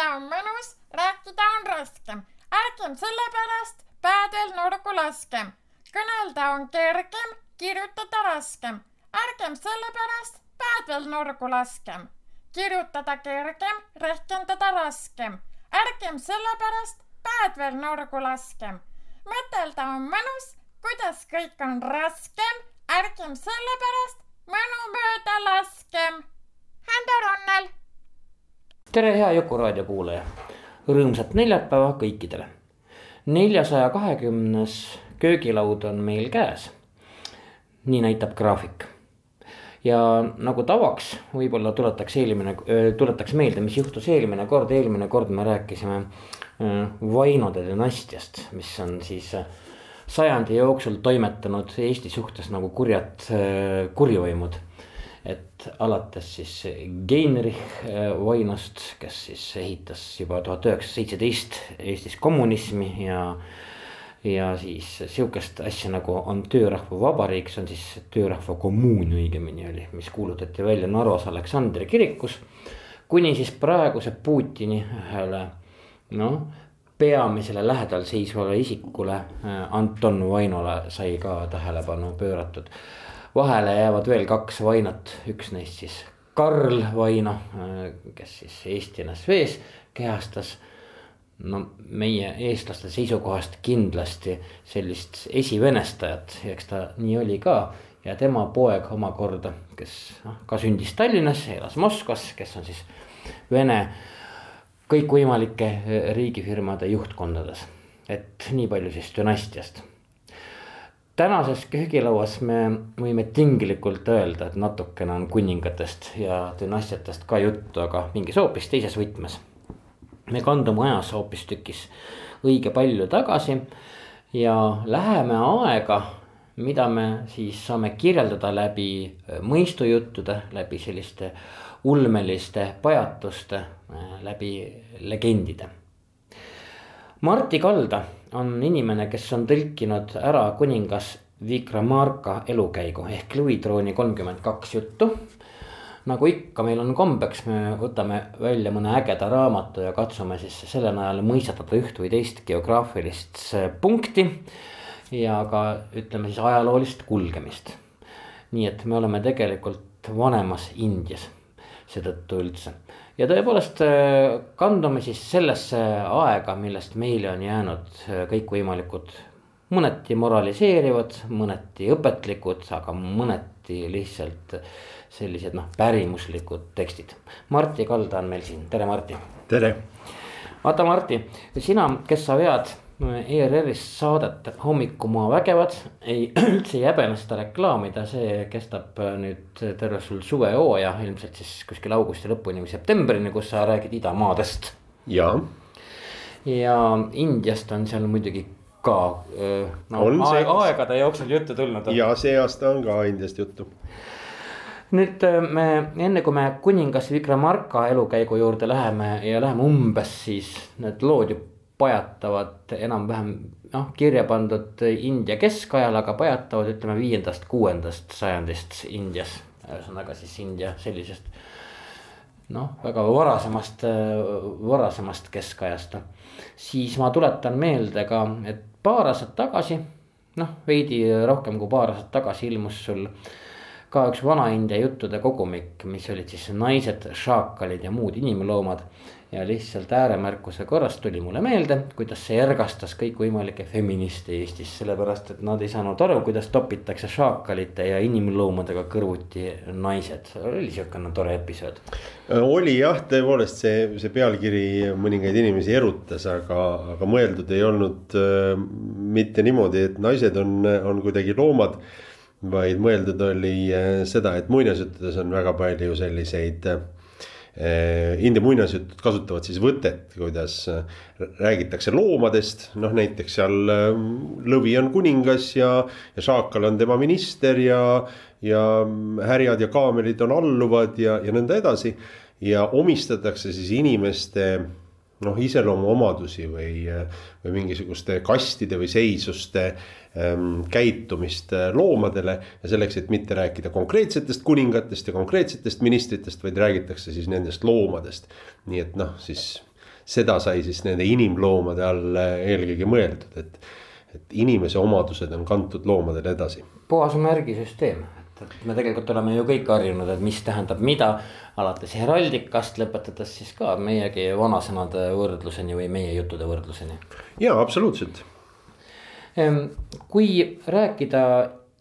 mõtelda on mõnus, rääkida on raskem. ärgem sellepärast päädel nurgu laskem. kõnelda on kergem, kirjutada raskem. ärgem sellepärast päädel nurgu laskem. kirjutada kergem, rehkendada raskem. ärgem sellepärast päädvel nurgu laskem. mõtelda on mõnus, kuidas kõik on raskem. ärgem sellepärast mõnu mööda laskem. Hando Runnel tere, hea Juku raadio kuulaja. rõõmsat neljapäeva kõikidele. neljasaja kahekümnes köögilaud on meil käes. nii näitab graafik. ja nagu tavaks, võib-olla tuletaks eelmine, tuletaks meelde, mis juhtus eelmine kord, eelmine kord me rääkisime Vainode dünastiast, mis on siis sajandi jooksul toimetanud Eesti suhtes nagu kurjad kurjuvõimud alates siis Geinrich Vainost, kes siis ehitas juba tuhat üheksasada seitseteist Eestis kommunismi ja. ja siis sihukest asja nagu on töörahva vabariik, see on siis töörahva kommuun õigemini oli, mis kuulutati välja Narvas Aleksandri kirikus. kuni siis praeguse Putini ühele noh peamisele lähedal seisvale isikule Anton Vainole sai ka tähelepanu pööratud vahele jäävad veel kaks Vainot, üks neist siis Karl Vaino, kes siis Eesti NSV-s kehastas. no meie eestlaste seisukohast kindlasti sellist esivenestajat, eks ta nii oli ka. ja tema poeg omakorda, kes noh ka sündis Tallinnas, elas Moskvas, kes on siis Vene kõikvõimalike riigifirmade juhtkondades. et nii palju siis dünastiast tänases köögilauas me võime tinglikult öelda, et natukene on kuningatest ja dünastiatest ka juttu, aga mingis hoopis teises võtmes. me kandume ajas hoopistükkis õige palju tagasi ja läheme aega, mida me siis saame kirjeldada läbi mõistujuttude, läbi selliste ulmeliste pajatuste, läbi legendide Marti Kalda on inimene, kes on tõlkinud ära kuningas Vikramarka elukäigu ehk Louis Trooni kolmkümmend kaks juttu. nagu ikka, meil on kombeks, me võtame välja mõne ägeda raamatu ja katsume siis selle najal mõistatada üht või teist geograafilist punkti. ja ka ütleme siis ajaloolist kulgemist. nii et me oleme tegelikult vanemas Indias seetõttu üldse ja tõepoolest äh, kandume siis sellesse aega, millest meile on jäänud äh, kõikvõimalikud. mõneti moraliseerivad, mõneti õpetlikud, aga mõneti lihtsalt sellised noh, pärimuslikud tekstid. Martti Kalda on meil siin, tere Martti. tere. vaata Martti, sina, kes sa vead ERR-is saadet Hommikumaa vägevad ei üldse ei häbene seda reklaamida, see kestab äh, nüüd terve sul suvehooaja ilmselt siis kuskil augusti lõpuni või septembrini, kus sa räägid idamaadest. ja. ja Indiast on seal muidugi ka äh, no, aeg, aegade jooksul juttu tulnud. ja see aasta on ka Indiast juttu nüüd äh, me enne kui me kuningas Vikramarka elukäigu juurde läheme ja läheme umbes siis need lood ju pajatavad enam-vähem noh, kirja pandud India keskajal, aga pajatavad ütleme viiendast, kuuendast sajandist Indias. ühesõnaga siis India sellisest noh, väga varasemast, varasemast keskajast. siis ma tuletan meelde ka, et paar aastat tagasi, noh veidi rohkem kui paar aastat tagasi ilmus sul ka üks Vana-India juttude kogumik, mis olid siis naised, šaakalid ja muud inimloomad ja lihtsalt ääremärkuse korras tuli mulle meelde, kuidas see ergastas kõikvõimalikke feministe Eestis, sellepärast et nad ei saanud aru, kuidas topitakse šaakalite ja inimloomadega kõrvuti naised, oli sihukene tore episood. oli jah, tõepoolest see, see pealkiri mõningaid inimesi erutas, aga, aga mõeldud ei olnud äh, mitte niimoodi, et naised on, on kuidagi loomad vaid mõeldud oli äh, seda, et muinasjuttudes on väga palju selliseid äh, India muinasjutud kasutavad siis võtet, kuidas räägitakse loomadest, noh näiteks seal lõvi on kuningas ja, ja šaakal on tema minister ja, ja härjad ja kaamelid on alluvad ja, ja nõnda edasi. ja omistatakse siis inimeste noh, iseloomuomadusi või, või mingisuguste kastide või seisuste ähm, käitumist äh, loomadele. ja selleks, et mitte rääkida konkreetsetest kuningatest ja konkreetsetest ministritest, vaid räägitakse siis nendest loomadest. nii et noh, siis seda sai siis nende inimloomade all äh, eelkõige mõeldud, et, et inimese omadused on kantud loomadele edasi. puhas märgisüsteem, et me tegelikult oleme ju kõik harjunud, et mis tähendab mida alates heraldikast, lõpetades siis ka meiegi vanasõnade võrdluseni või meie juttude võrdluseni. ja absoluutselt. Kui rääkida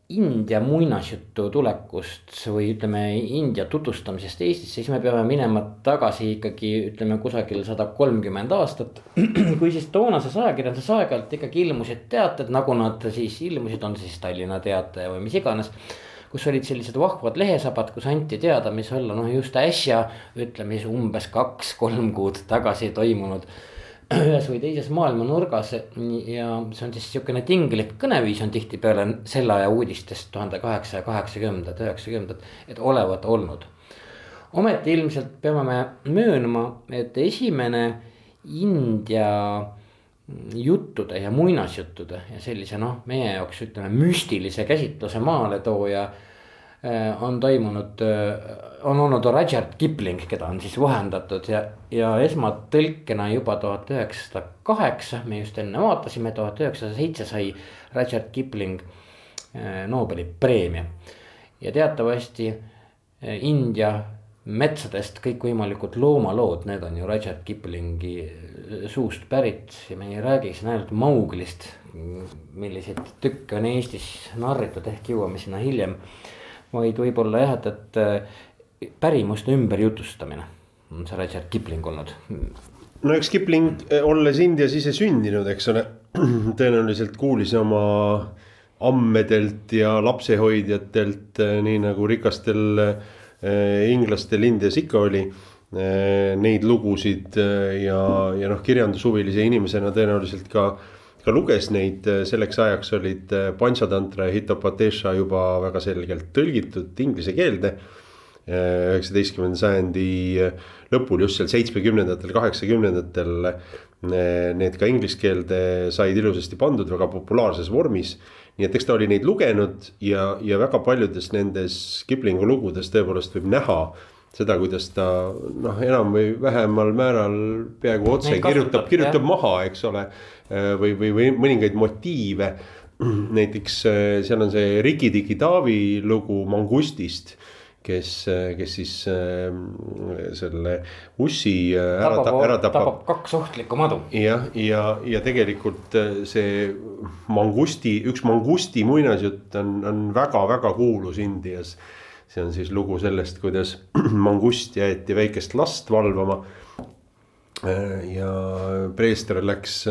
India muinasjutu tulekust või ütleme, India tutvustamisest Eestis, siis me peame minema tagasi ikkagi ütleme kusagil sada kolmkümmend aastat. kui siis toonases ajakirjanduses aeg-ajalt ikkagi ilmusid teated, nagu nad siis ilmusid, on siis Tallinna Teataja või mis iganes kus olid sellised vahvad lehesabad, kus anti teada, mis olla noh, just äsja ütleme siis umbes kaks-kolm kuud tagasi toimunud ühes või teises maailma nurgas ja see on siis sihukene tinglik kõneviis on tihtipeale selle aja uudistest tuhande kaheksasaja kaheksakümnendad, üheksakümnendad, et olevat olnud. ometi ilmselt peame me möönma, et esimene India juttude ja muinasjuttude ja sellise noh, meie jaoks ütleme müstilise käsitluse maaletooja on toimunud, äh, on olnud Rudyard Kipling, keda on siis vahendatud ja, ja esmatõlkena juba tuhat üheksasada kaheksa, me just enne vaatasime, tuhat üheksasada seitse sai Rudyard Kipling äh, Nobeli preemia. ja teatavasti India metsadest kõikvõimalikud loomalood, need on ju Rudyard Kiplingi äh, suust pärit ja me ei räägi siin ainult Mauglist. milliseid tükke on Eestis narritud, ehk jõuame sinna hiljem. Vaid võib-olla jah, et, et äh, pärimuste ümberjutustamine on see Rudyard Kipling olnud. no eks Kipling, äh, olles Indias ise sündinud, eks ole, tõenäoliselt kuulis oma ammedelt ja lapsehoidjatelt, nii nagu rikastel Äh, inglastel Indias ikka oli äh, neid lugusid äh, ja, ja noh, kirjandushuvilise inimesena tõenäoliselt ka, ka luges neid, selleks ajaks olid Panchatantra ja Hitopatesha juba väga selgelt tõlgitud inglise keelde. üheksateistkümnenda sajandi lõpul, just seal seitsmekümnendatel, kaheksakümnendatel. Need ka inglise keelde said ilusasti pandud väga populaarses vormis nii et eks ta oli neid lugenud ja, ja väga paljudes nendes Kiplingu lugudes tõepoolest võib näha seda, kuidas ta noh, enam või vähemal määral peaaegu otse Neid kirjutab, kirjutab jah. maha, eks ole. või, või, või mõningaid motiive. näiteks seal on see Riki-Tiki Taavi lugu Mangustist kes, kes siis äh, selle ussi äh, ära tapab, ära tapab. tapab kaks ohtlikku madu. jah, ja, ja, ja tegelikult äh, see mangusti, üks mangusti muinasjutt on, on väga-väga kuulus Indias. See on siis lugu sellest, kuidas mangust jäeti väikest last valvama ja preester läks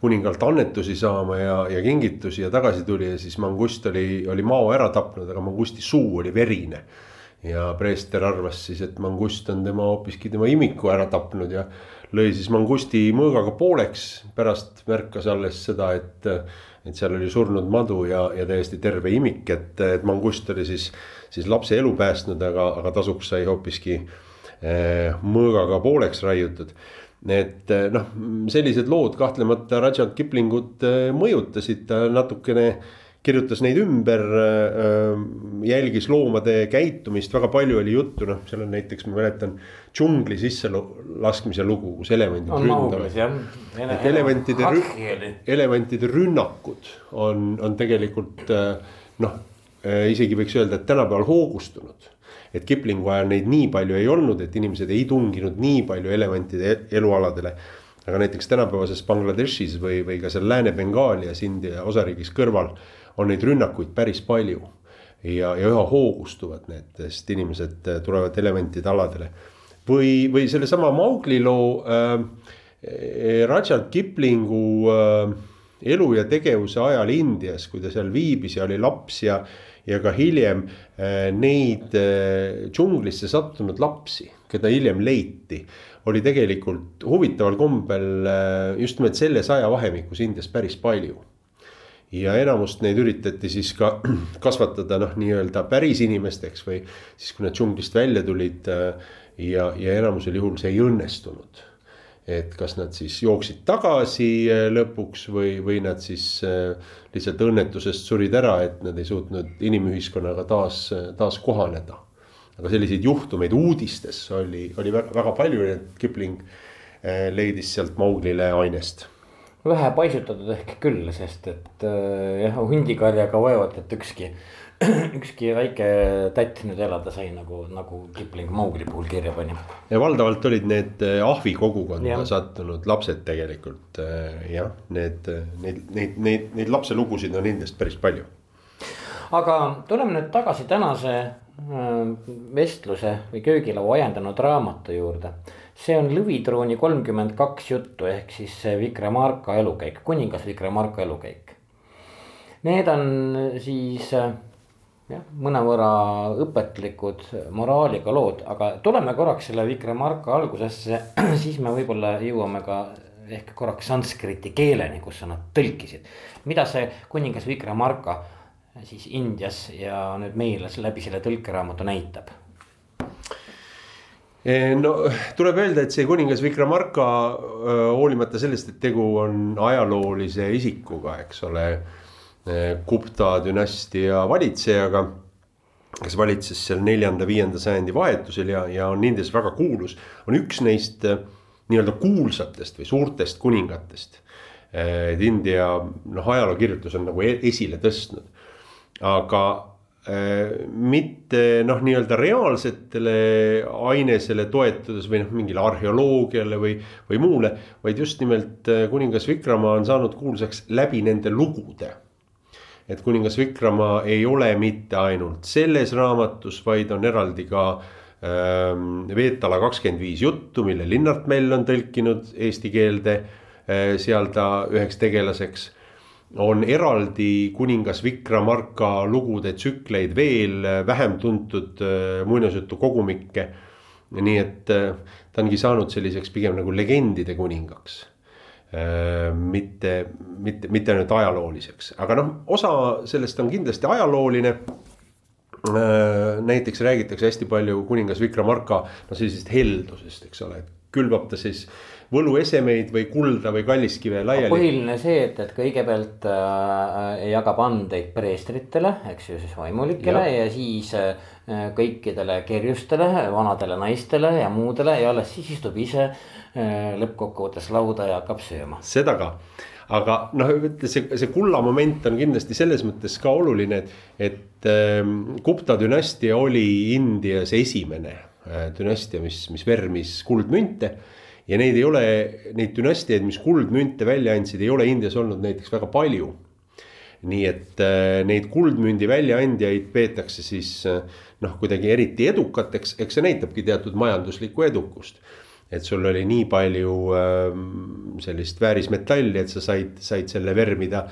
kuningalt annetusi saama ja, ja kingitusi ja tagasi tuli ja siis mangust oli, oli mao ära tapnud, aga mangusti suu oli verine ja preester arvas siis, et mangust on tema hoopiski tema imiku ära tapnud ja lõi siis mangusti mõõgaga pooleks. pärast märkas alles seda, et, et seal oli surnud madu ja, ja täiesti terve imik, et, et mangust oli siis, siis lapse elu päästnud, aga, aga tasuks sai hoopiski eh, mõõgaga pooleks raiutud et eh, noh, sellised lood kahtlemata Rudyard Kiplingut eh, mõjutasid, ta natukene kirjutas neid ümber, jälgis loomade käitumist, väga palju oli juttu, noh, seal on näiteks, ma mäletan. džungli sisse laskmise lugu, kus elevandid ründavad. et elevantide, elevantide rünnakud on, on tegelikult noh, isegi võiks öelda, et tänapäeval hoogustunud et Kiplingu ajal neid nii palju ei olnud, et inimesed ei tunginud nii palju elevantide elualadele. aga näiteks tänapäevases Bangladeshis või, või ka seal Lääne-Bengaalias India osariigis kõrval on neid rünnakuid päris palju. ja, ja üha hoogustuvad need, sest inimesed äh, tulevad elementide aladele. või, või sellesama Maugli loo äh, Rudyard Kiplingu äh, elu ja tegevuse ajal Indias, kui ta seal viibis ja oli laps ja. Ja ka hiljem äh, neid äh, džunglisse sattunud lapsi, keda hiljem leiti, oli tegelikult huvitaval kombel just nimelt selles ajavahemikus Indias päris palju ja enamust neid üritati siis ka kasvatada noh, nii-öelda päris inimesteks või siis, kui nad džunglist välja tulid. ja, ja enamusel juhul see ei õnnestunud et kas nad siis jooksid tagasi äh, lõpuks või, või nad siis äh, lihtsalt õnnetusest surid ära, et nad ei suutnud inimühiskonnaga taas, taas kohaneda. aga selliseid juhtumeid uudistes oli, oli väga, väga palju, et Kipling äh, leidis sealt Mauglile ainest vähe paisutatud ehk küll, sest et jah, hundikarjaga vaevalt, et ükski ükski väike tätt nüüd elada sai nagu, nagu Kipling Mowgli puhul kirja pani. ja valdavalt olid need äh, ahvi kogukonda ja. sattunud lapsed tegelikult äh, jah, need, neid, neid, neid, neid lapselugusid on Indiast päris palju. aga tuleme nüüd tagasi tänase äh, vestluse või köögilaua ajendanud raamatu juurde. see on Lõvitrooni kolmkümmend kaks juttu ehk siis Vikramarka elukäik, kuningas Vikramarka elukäik. Need on siis jah, mõnevõrra õpetlikud moraaliga lood, aga tuleme korraks selle Vikramarka algusesse, siis me võib-olla jõuame ka ehk korraks sanskriti keeleni, kus sa nad tõlkisid. mida see kuningas Vikramarka siis Indias ja nüüd meile läbi selle tõlkeraamatu näitab? E, no tuleb öelda, et see kuningas Vikramarka hoolimata sellest, et tegu on ajaloolise isikuga, eks ole Gupta dünastia valitsejaga, kes valitses seal neljanda-viienda sajandi vahetusel ja, ja on Indias väga kuulus, on üks neist äh, nii-öelda kuulsatest või suurtest kuningatest. et India noh, ajalookirjutus on nagu e-, esile tõstnud, aga äh, mitte noh, nii-öelda reaalsetele ainesele toetudes või noh, mingile arheoloogiale või, või muule. vaid just nimelt kuningas Vikrama on saanud kuulsaks läbi nende lugude et kuningas Vikrama ei ole mitte ainult selles raamatus, vaid on eraldi ka ähm, Veetala kakskümmend viis juttu, mille Linnart Mell on tõlkinud eesti keelde äh,. seal ta üheks tegelaseks on eraldi kuningas Vikramarka lugude tsükleid veel äh, vähem tuntud äh, muinasjutu kogumikke. nii et äh, ta ongi saanud selliseks pigem nagu legendide kuningaks mitte, mitte, mitte ainult ajalooliseks, aga noh, osa sellest on kindlasti ajalooline. Äh, näiteks räägitakse hästi palju kuningas Vikramarka no sellisest heldusest, eks ole, külvab ta siis võluesemeid või kulda või kalliskive laiali. põhiline see, et, et kõigepealt äh, jagab andeid preestritele, eks ju, siis vaimulikele ja, ja siis äh, kõikidele kerjustele, vanadele naistele ja muudele ja alles siis istub ise äh, lõppkokkuvõttes lauda ja hakkab sööma. seda ka aga noh, see, see kulla moment on kindlasti selles mõttes ka oluline, et, et ähm, Gupta dünastia oli Indias esimene äh, dünastia, mis, mis vermis kuldmünte ja neid ei ole, neid dünastiaid, mis kuldmünte välja andsid, ei ole Indias olnud näiteks väga palju. nii et äh, neid kuldmündi väljaandjaid peetakse siis äh, noh, kuidagi eriti edukateks, eks see näitabki teatud majanduslikku edukust. et sul oli nii palju äh, sellist väärismetalli, et sa said, said selle vermida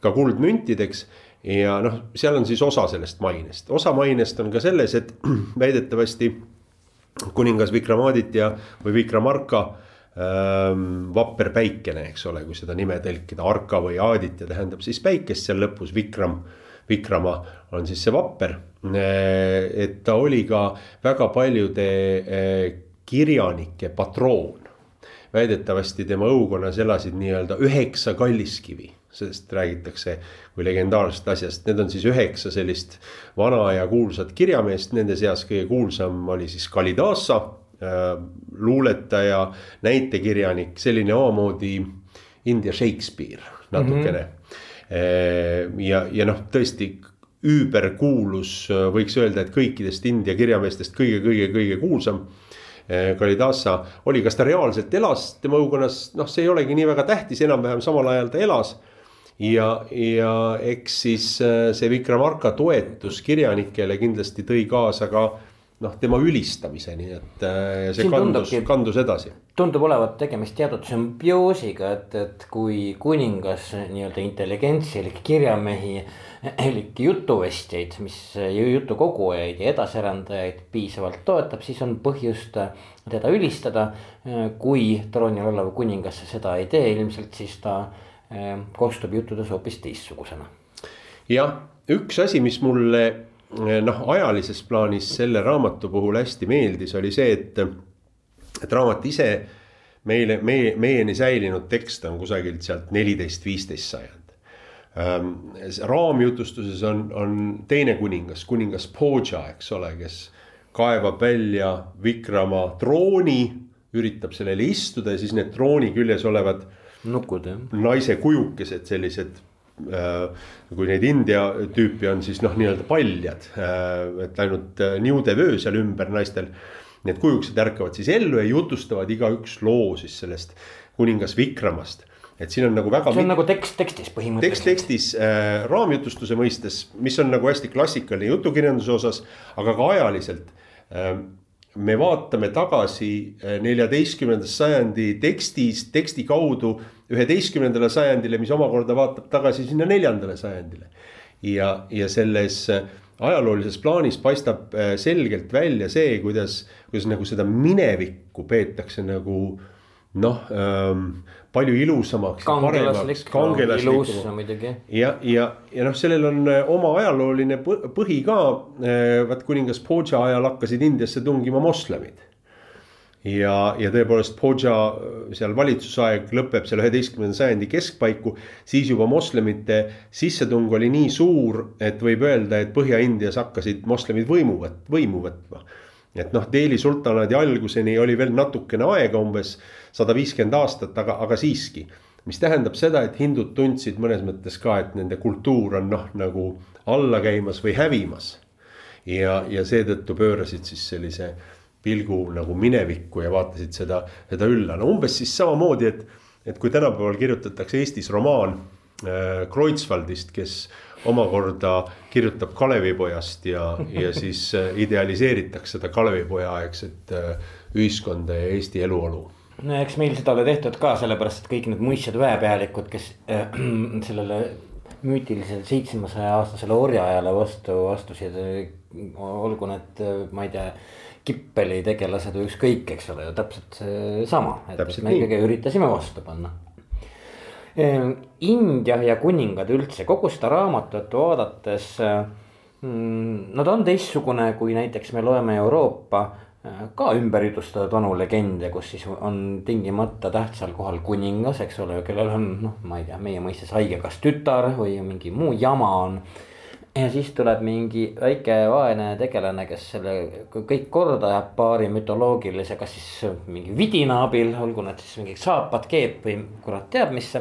ka kuldmüntideks ja noh, seal on siis osa sellest mainest, osa mainest on ka selles, et väidetavasti kuningas Vikramaditja või Vikramarka ähm, vapper päikene, eks ole, kui seda nime tõlkida, Arka või Aaditja tähendab siis päikest seal lõpus, Vikram. Vikrama on siis see vapper, äh, et ta oli ka väga paljude äh, kirjanike patroon. väidetavasti tema õukonnas elasid nii-öelda üheksa kalliskivi sellest räägitakse kui legendaarsest asjast, need on siis üheksa sellist vana ja kuulsat kirjameest, nende seas kõige kuulsam oli siis Kalidasa äh,. luuletaja, näitekirjanik, selline omamoodi India Shakespeare natukene mm. -hmm. Ja, ja noh, tõesti üüberkuulus, võiks öelda, et kõikidest India kirjameestest kõige-kõige-kõige kuulsam äh, Kalidasa oli, kas ta reaalselt elas tema õukonnas, noh, see ei olegi nii väga tähtis, enam-vähem samal ajal ta elas. Ja, ja eks siis äh, see Vikramarka toetus kirjanikele kindlasti tõi kaasa ka noh, tema ülistamiseni, et äh, see Siin kandus, kandus edasi. tundub olevat tegemist teatud sümbioosiga, et, et kui kuningas nii-öelda intelligentsialik kirjamehi elik jutuvestjaid, mis jutukogujaid ja edasiarendajaid piisavalt toetab, siis on põhjust teda ülistada. kui troonil olev kuningas seda ei tee, ilmselt siis ta eh, kostub juttudes hoopis teistsugusena. jah, üks asi, mis mulle noh, ajalises plaanis selle raamatu puhul hästi meeldis, oli see, et, et raamat ise meile, meie, meieni säilinud tekst on kusagilt sealt neliteist, viisteist sajand. raamjutustuses on, on teine kuningas, kuningas Poja, eks ole, kes kaevab välja Vikrama trooni, üritab sellele istuda ja siis need trooni küljes olevad nukud jah. naise kujukesed, sellised kui neid India tüüpi on, siis noh, nii-öelda paljad, et ainult äh, niudevöö seal ümber naistel. Need kujukesed ärkavad siis ellu ja jutustavad igaüks loo siis sellest kuningas Vikramast. et siin on nagu väga. see on nagu tekst tekstis tekst põhimõtteliselt. tekstis äh, raamjutustuse mõistes, mis on nagu hästi klassikaline jutukirjanduse osas, aga ka ajaliselt äh, me vaatame tagasi äh, neljateistkümnendast sajandi tekstis, teksti kaudu üheteistkümnendale sajandile, mis omakorda vaatab tagasi sinna neljandale sajandile. ja, ja selles äh, ajaloolises plaanis paistab äh, selgelt välja see, kuidas, kuidas nagu seda minevikku peetakse nagu noh ähm, palju ilusamaks. ja, ja, ja noh, sellel on äh, oma ajalooline põ- põhi ka. vaat kuningas Poja ajal hakkasid Indiasse tungima moslemid. Ja, ja tõepoolest Poja seal valitsusaeg lõpeb seal üheteistkümnenda sajandi keskpaiku. siis juba moslemite sissetung oli nii suur, et võib öelda, et Põhja-Indias hakkasid moslemid võimu võimu võtma. et noh, Delhi sultanaadi alguseni oli veel natukene aega, umbes sada viiskümmend aastat, aga, aga siiski mis tähendab seda, et hindud tundsid mõnes mõttes ka, et nende kultuur on noh, nagu alla käimas või hävimas. ja, ja seetõttu pöörasid siis sellise pilgu nagu minevikku ja vaatasid seda, seda ülla, no umbes siis samamoodi, et. et kui tänapäeval kirjutatakse Eestis romaan äh, Kreutzwaldist, kes omakorda kirjutab Kalevipojast ja, ja siis äh, idealiseeritakse seda Kalevipoja aegset äh, ühiskonda ja Eesti eluolu no eks meil seda ole tehtud ka sellepärast, et kõik need muistsed väepealikud, kes äh, sellele müütilisele seitsmesaja aastasele orjaajale vastu astusid. olgu need, ma ei tea, Kippeli tegelased või ükskõik, eks ole ju täpselt seesama, et, et me ikkagi üritasime vastu panna. India ja kuningad üldse kogu seda raamatut vaadates. Nad on teistsugune, kui näiteks me loeme Euroopa ka ümber jutustatud vanu legende, kus siis on tingimata tähtsal kohal kuningas, eks ole, kellel on noh, ma ei tea, meie mõistes haigekast tütar või mingi muu jama on. Ja siis tuleb mingi väike vaene tegelane, kes selle kõik korda ajab paari mütoloogilise, kas siis mingi vidina abil, olgu need siis mingid saapad, keep või kurat teab mis.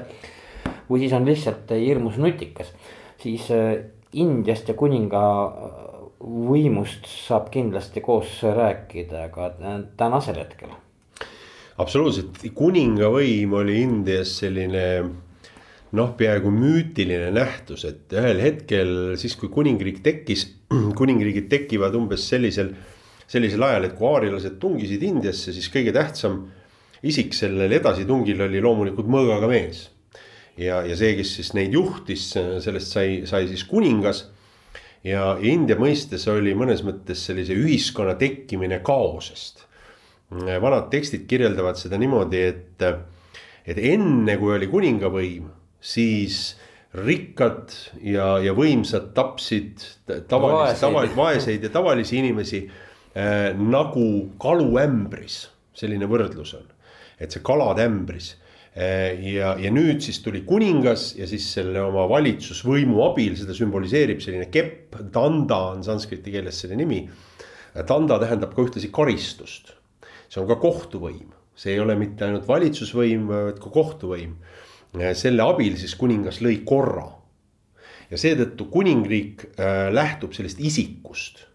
või siis on lihtsalt hirmus nutikas, siis Indiast ja kuninga võimust saab kindlasti koos rääkida ka tänasel hetkel. absoluutselt, kuningavõim oli Indias selline noh, peaaegu müütiline nähtus, et ühel hetkel siis, kui kuningriik tekkis, kuningriigid tekivad umbes sellisel, sellisel ajal, et kui aarialased tungisid Indiasse, siis kõige tähtsam isik sellel edasitungil oli loomulikult mõõgaga mees. ja, ja see, kes siis neid juhtis, sellest sai, sai siis kuningas ja India mõistes oli mõnes mõttes sellise ühiskonna tekkimine kaosest. vanad tekstid kirjeldavad seda niimoodi, et, et enne kui oli kuningavõim, siis rikkad ja, ja võimsad tapsid tavalisi, tavalisi vaeseid. ja tavalisi inimesi äh, nagu kalu ämbris, selline võrdlus on, et see kalad ämbris ja, ja nüüd siis tuli kuningas ja siis selle oma valitsusvõimu abil, seda sümboliseerib selline kepp, danda on sanskriti keeles selle nimi. Danda tähendab ka ühtlasi karistust, see on ka kohtuvõim, see ei ole mitte ainult valitsusvõim, vaid ka kohtuvõim. Selle abil siis kuningas lõi korra. ja seetõttu kuningriik äh, lähtub sellest isikust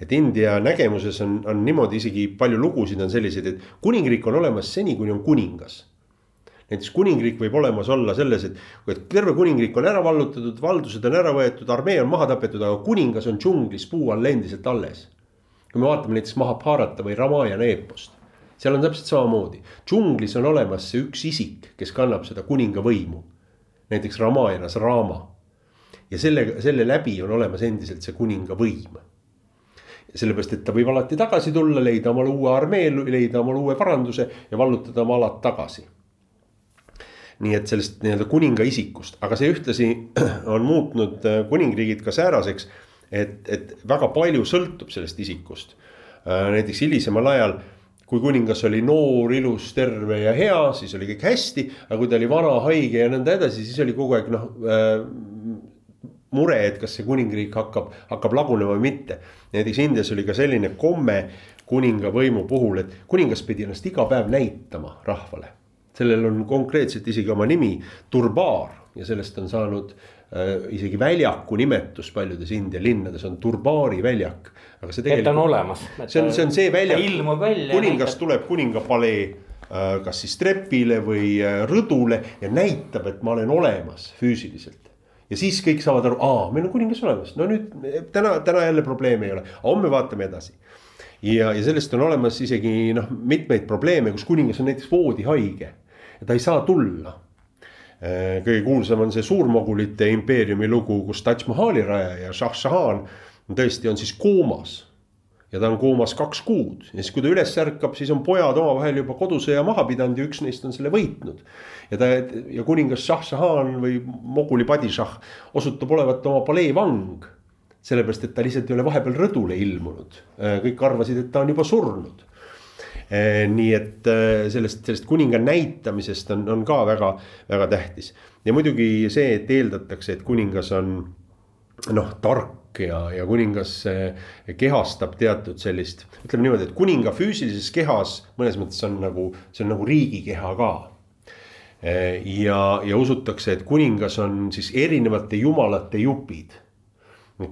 et India nägemuses on, on niimoodi isegi palju lugusid on selliseid, et kuningriik on olemas seni, kuni on kuningas näiteks kuningriik võib olemas olla selles, et, et terve kuningriik on ära vallutatud, valdused on ära võetud, armee on maha tapetud, aga kuningas on džunglis puu all endiselt alles. kui me vaatame näiteks Mahabharata või Ramayana eepost, seal on täpselt samamoodi. džunglis on olemas see üks isik, kes kannab seda kuninga võimu. näiteks Ramayanas Rama. ja selle, selle läbi on olemas endiselt see kuninga võim sellepärast, et ta võib alati tagasi tulla, leida omale uue armee, leida omale uue paranduse ja vallutada oma alad tagasi nii et sellest nii-öelda kuninga isikust, aga see ühtlasi on muutnud äh, kuningriigid ka sääraseks. et, et väga palju sõltub sellest isikust. Äh, näiteks hilisemal ajal, kui kuningas oli noor, ilus, terve ja hea, siis oli kõik hästi. aga kui ta oli vana, haige ja nõnda edasi, siis oli kogu aeg noh äh, mure, et kas see kuningriik hakkab, hakkab lagunema või mitte. näiteks Indias oli ka selline komme kuninga võimu puhul, et kuningas pidi ennast iga päev näitama rahvale sellel on konkreetselt isegi oma nimi, turbaar ja sellest on saanud äh, isegi väljaku nimetus paljudes India linnades on Turbaari väljak. Aga see tegelikult. et ta on olemas. see on, see on see väljak. ilmub välja. kuningas näitab. tuleb kuningapalee äh, kas siis trepile või äh, rõdule ja näitab, et ma olen olemas füüsiliselt. ja siis kõik saavad aru, aa, meil on kuningas olemas, no nüüd täna, täna jälle probleemi ei ole, homme vaatame edasi ja, ja sellest on olemas isegi noh, mitmeid probleeme, kus kuningas on näiteks voodihaige ja ta ei saa tulla. Äh, kõige kuulsam on see suurmogulite impeeriumi lugu, kus Taj Mahali rajaja Shah Jahan tõesti on siis koomas ja ta on koomas kaks kuud ja siis, kui ta üles ärkab, siis on pojad omavahel juba kodusõja maha pidanud ja üks neist on selle võitnud. ja ta ja kuningas Shah Jahan või moguli padishah osutub olevat oma palee vang. sellepärast, et ta lihtsalt ei ole vahepeal rõdule ilmunud, kõik arvasid, et ta on juba surnud Eh, nii et eh, sellest, sellest kuninga näitamisest on, on ka väga, väga tähtis. ja muidugi see, et eeldatakse, et kuningas on noh, tark ja, ja kuningas eh, kehastab teatud sellist, ütleme niimoodi, et kuninga füüsilises kehas mõnes mõttes on nagu, see on nagu riigikeha ka ja, ja usutakse, et kuningas on siis erinevate jumalate jupid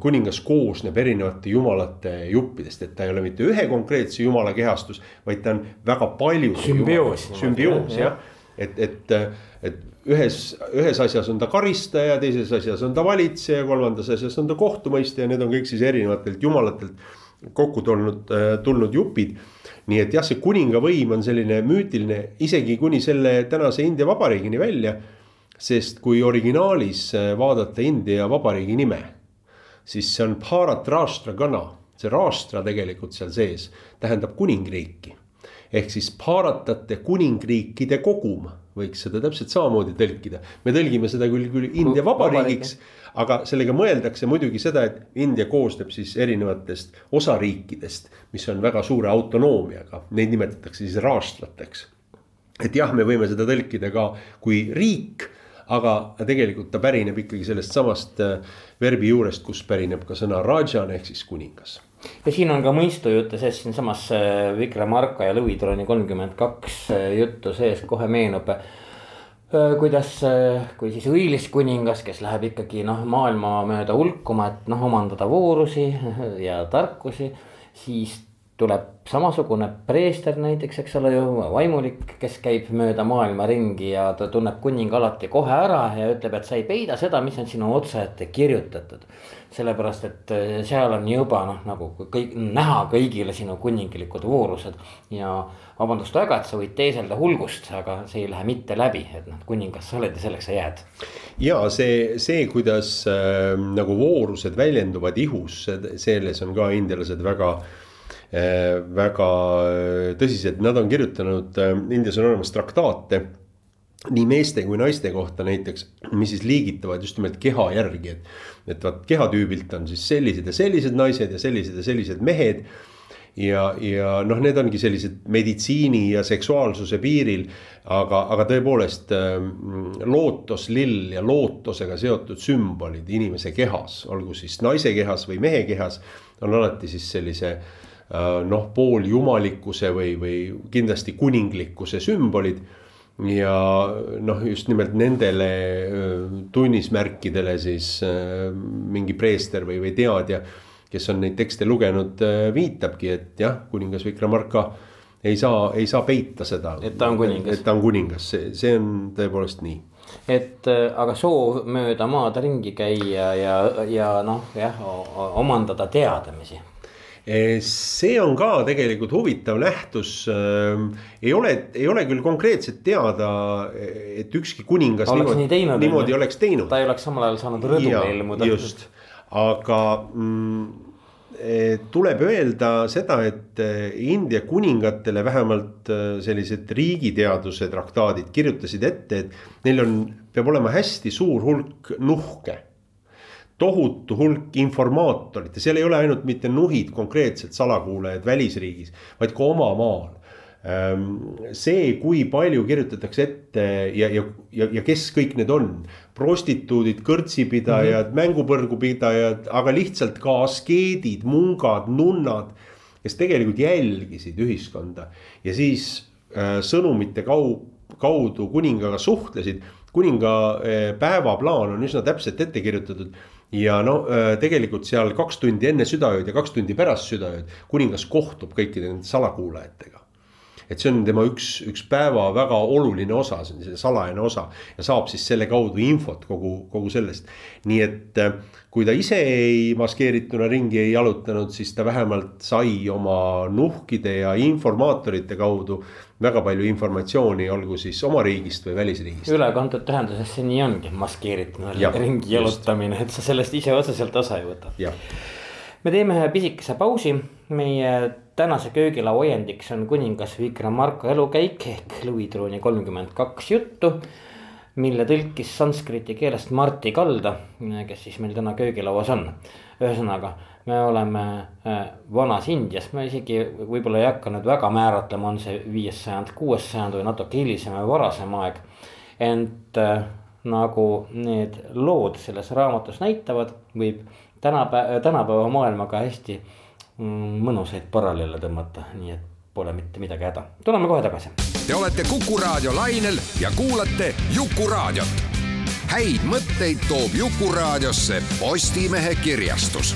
kuningas koosneb erinevate jumalate juppidest, et ta ei ole mitte ühe konkreetse jumala kehastus, vaid ta on väga palju. sümbioos. sümbioos jah, et, et, et ühes, ühes asjas on ta karistaja, teises asjas on ta valitseja, kolmandas asjas on ta kohtumõistja ja need on kõik siis erinevatelt jumalatelt kokku tulnud, tulnud jupid. nii et jah, see kuninga võim on selline müütiline isegi kuni selle tänase India Vabariigini välja. sest kui originaalis vaadata India Vabariigi nime siis see on Bharat Rashtra Gana, see Rashtra tegelikult seal sees tähendab kuningriiki. Ehk siis Bharatate kuningriikide kogum, võiks seda täpselt samamoodi tõlkida. me tõlgime seda küll, küll India vabariigiks, aga sellega mõeldakse muidugi seda, et India koosneb siis erinevatest osariikidest, mis on väga suure autonoomiaga, neid nimetatakse siis raastlateks. et jah, me võime seda tõlkida ka kui riik aga tegelikult ta pärineb ikkagi sellest samast äh, verbi juurest, kust pärineb ka sõna rajan ehk siis kuningas. Ja siin on ka mõistujutte sees siinsamas äh, Vikramarka ja Lõvitroni kolmkümmend kaks äh, juttu sees, kohe meenub kuidas, kui siis õilis kuningas, kes läheb ikkagi noh, maailma mööda hulkuma, et noh, omandada voorusi ja tarkusi, siis tuleb samasugune preester näiteks, eks ole ju, vaimulik, kes käib mööda maailma ringi ja ta tunneb kuninga alati kohe ära ja ütleb, et sa ei peida seda, mis on sinu otsa ette kirjutatud. Sellepärast, et eh, seal on juba noh, nagu kõik näha kõigile sinu kuningilikud voorused ja vabandust väga, et sa võid teeselda hulgust, aga see ei lähe mitte läbi, et noh, kuningas sa oled ja selleks sa jääd. ja see, see, kuidas äh, nagu voorused väljenduvad ihus, selles on ka indialased väga Eh, väga eh, tõsised, nad on kirjutanud, eh, Indias on olemas traktaate nii meeste kui naiste kohta näiteks, mis siis liigitavad just nimelt keha järgi, et. et vaat kehatüübilt on siis sellised ja sellised naised ja sellised ja sellised mehed. ja, ja noh, need ongi sellised meditsiini ja seksuaalsuse piiril. aga, aga tõepoolest lootoslill ja lootosega seotud sümbolid inimese kehas, olgu siis naise kehas või mehe kehas, on alati siis sellise Äh, noh, pooljumalikkuse või, või kindlasti kuninglikkuse sümbolid. Ja noh, just nimelt nendele tunnismärkidele siis mingi preester või, või teadja, kes on neid tekste lugenud, viitabki, et jah, kuningas Vikramarka ei saa, ei saa peita seda. et ta on kuningas. et ta on kuningas, see, see on tõepoolest nii et aga soov mööda maad ringi käia ja, ja noh, jah omandada teadmisi see on ka tegelikult huvitav nähtus. ei ole, ei ole küll konkreetselt teada, et ükski kuningas oleks niimoodi, nii teinud, niimoodi ju. oleks teinud. ta ei oleks samal ajal saanud Jaa, ilmuda. just, aga mm, eh, tuleb öelda seda, et eh, India kuningatele vähemalt eh, sellised riigiteaduse traktaadid kirjutasid ette, et neil on, peab olema hästi suur hulk nuhke tohutu hulk informaatorit ja seal ei ole ainult mitte nuhid konkreetselt salakuulajad välisriigis, vaid ka oma maal. see, kui palju kirjutatakse ette ja, ja, ja, ja kes kõik need on, prostituudid, kõrtsipidajad mm, -hmm. mängupõrgupidajad, aga lihtsalt ka askeedid, mungad, nunnad. kes tegelikult jälgisid ühiskonda ja siis äh, sõnumite kau-, kaudu kuningaga suhtlesid kuninga äh, päevaplaan on üsna täpselt ette kirjutatud ja no tegelikult seal kaks tundi enne südaööd ja kaks tundi pärast südaööd kuningas kohtub kõikide nende salakuulajatega. et see on tema üks, üks päeva väga oluline osa, see on see salajane osa ja saab siis selle kaudu infot kogu, kogu sellest. nii et kui ta ise ei maskeerituna ringi ei jalutanud, siis ta vähemalt sai oma nuhkide ja informaatorite kaudu väga palju informatsiooni, olgu siis oma riigist või välisriigist. ülekantud tähenduses see nii ongi, maskeerituna Jah, ringi jalutamine, et sa sellest ise otseselt osa ei võta. me teeme ühe pisikese pausi, meie tänase köögilaua õiendiks on kuningas Vikramarka elukäik ehk Louis Trooni kolmkümmend kaks juttu. mille tõlkis sanskriti keelest Martti Kalda, kes siis meil täna köögilauas on. ühesõnaga, me oleme äh, vanas Indias, me isegi võib-olla ei hakka nüüd väga määratlema, on see viies sajand, kuues sajand või natuke hilisem või varasem aeg. ent äh, nagu need lood selles raamatus näitavad, võib tänapäeva, tänapäeva maailmaga hästi mm, mõnusaid paralleele tõmmata, nii et pole mitte midagi häda. tuleme kohe tagasi. Te olete Kuku Raadio lainel ja kuulate Jukuraadiot. häid mõtteid toob Jukuraadiosse Postimehe kirjastus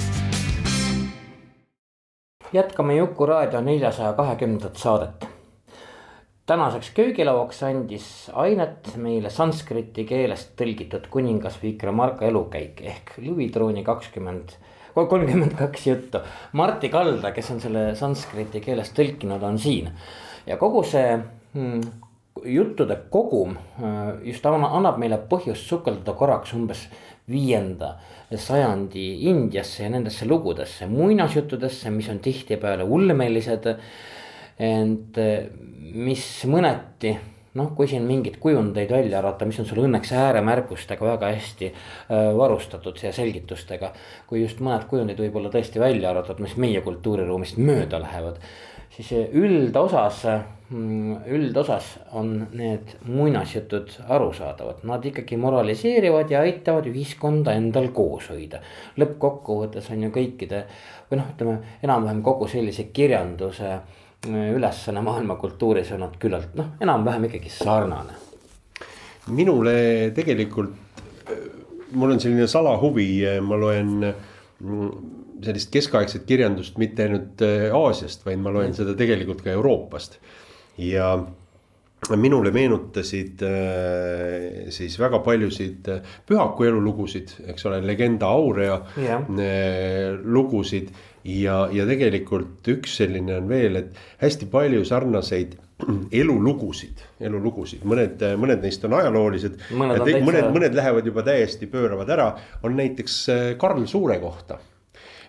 jätkame Juku raadio neljasaja kahekümnendat saadet. tänaseks köögilauaks andis ainet meile sanskriti keelest tõlgitud kuningas Vikramarka elukäik ehk Louis Trooni kakskümmend, kolmkümmend kaks juttu. Martti Kalda, kes on selle sanskriti keelest tõlkinud, on siin ja kogu see hmm, juttude kogum äh, just anna- annab meile põhjust sukelduda korraks umbes viienda sajandi Indiasse ja nendesse lugudesse, muinasjuttudesse, mis on tihtipeale ulmelised. ent äh, mis mõneti noh, kui siin mingeid kujundeid välja arvata, mis on sul õnneks ääremärkustega väga hästi äh, varustatud ja selgitustega. kui just mõned kujundid võib-olla tõesti välja arvatud, mis meie kultuuriruumist mööda lähevad siis üldosas, üldosas on need muinasjutud arusaadavad, nad ikkagi moraliseerivad ja aitavad ühiskonda endal koos hoida. lõppkokkuvõttes on ju kõikide või noh, ütleme enam-vähem kogu sellise kirjanduse äh, ülesanne maailma kultuuris on nad küllalt noh, enam-vähem ikkagi sarnane. minule tegelikult, mul on selline salahuvi, ma loen mm, sellist keskaegset kirjandust mitte ainult äh, Aasiast, vaid ma loen seda tegelikult ka Euroopast. ja minule meenutasid äh, siis väga paljusid äh, pühaku elulugusid, eks ole, Legenda Aurea äh, lugusid. ja, ja tegelikult üks selline on veel, et hästi palju sarnaseid elulugusid, elulugusid, mõned, mõned neist on ajaloolised. Mõned mõned, mõned lähevad juba täiesti pööravad ära, on näiteks Karl Suure kohta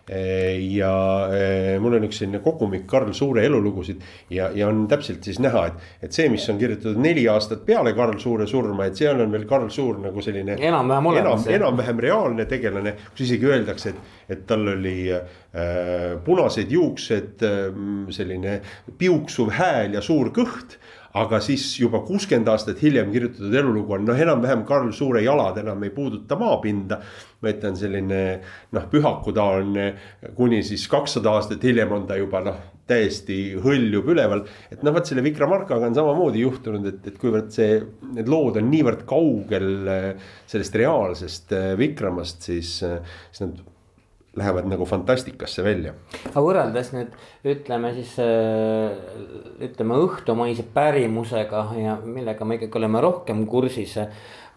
ja eh, mul on üks selline kogumik Karl Suure elulugusid ja, ja on täpselt siis näha, et, et see, mis on kirjutatud neli aastat peale Karl Suure surma, et seal on veel Karl Suur nagu selline. Enam-vähem olemas, enam, enam-vähem reaalne tegelane, kus isegi öeldakse, et, et tal oli äh, punased juuksed äh,, selline piuksuv hääl ja suur kõht aga siis juba kuuskümmend aastat hiljem kirjutatud elulugu on noh, enam-vähem Karl Suure jalad enam ei puuduta maapinda. vaid ta on selline noh, pühakutaoline kuni siis kakssada aastat hiljem on ta juba noh, täiesti hõljub üleval. et noh, vot selle Vikramarkaga on samamoodi juhtunud, et, et kuivõrd see, need lood on niivõrd kaugel eh, sellest reaalsest eh, Vikramast, siis, eh, siis nad lähevad nagu fantastikasse välja. aga võrreldes nüüd ütleme siis ütleme õhtumaise pärimusega ja millega me ikkagi oleme rohkem kursis.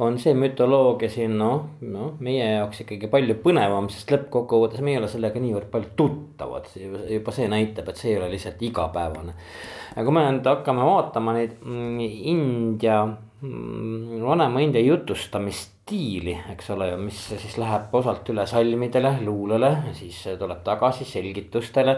on see mütoloogia siin noh, noh meie jaoks ikkagi palju põnevam, sest lõppkokkuvõttes me ei ole sellega niivõrd palju tuttavad. juba see näitab, et see ei ole lihtsalt igapäevane. aga kui me nüüd hakkame vaatama neid mm, India, vanema India jutustamist stiili, eks ole, mis siis läheb osalt üle salmidele, luulele, siis tuleb tagasi selgitustele.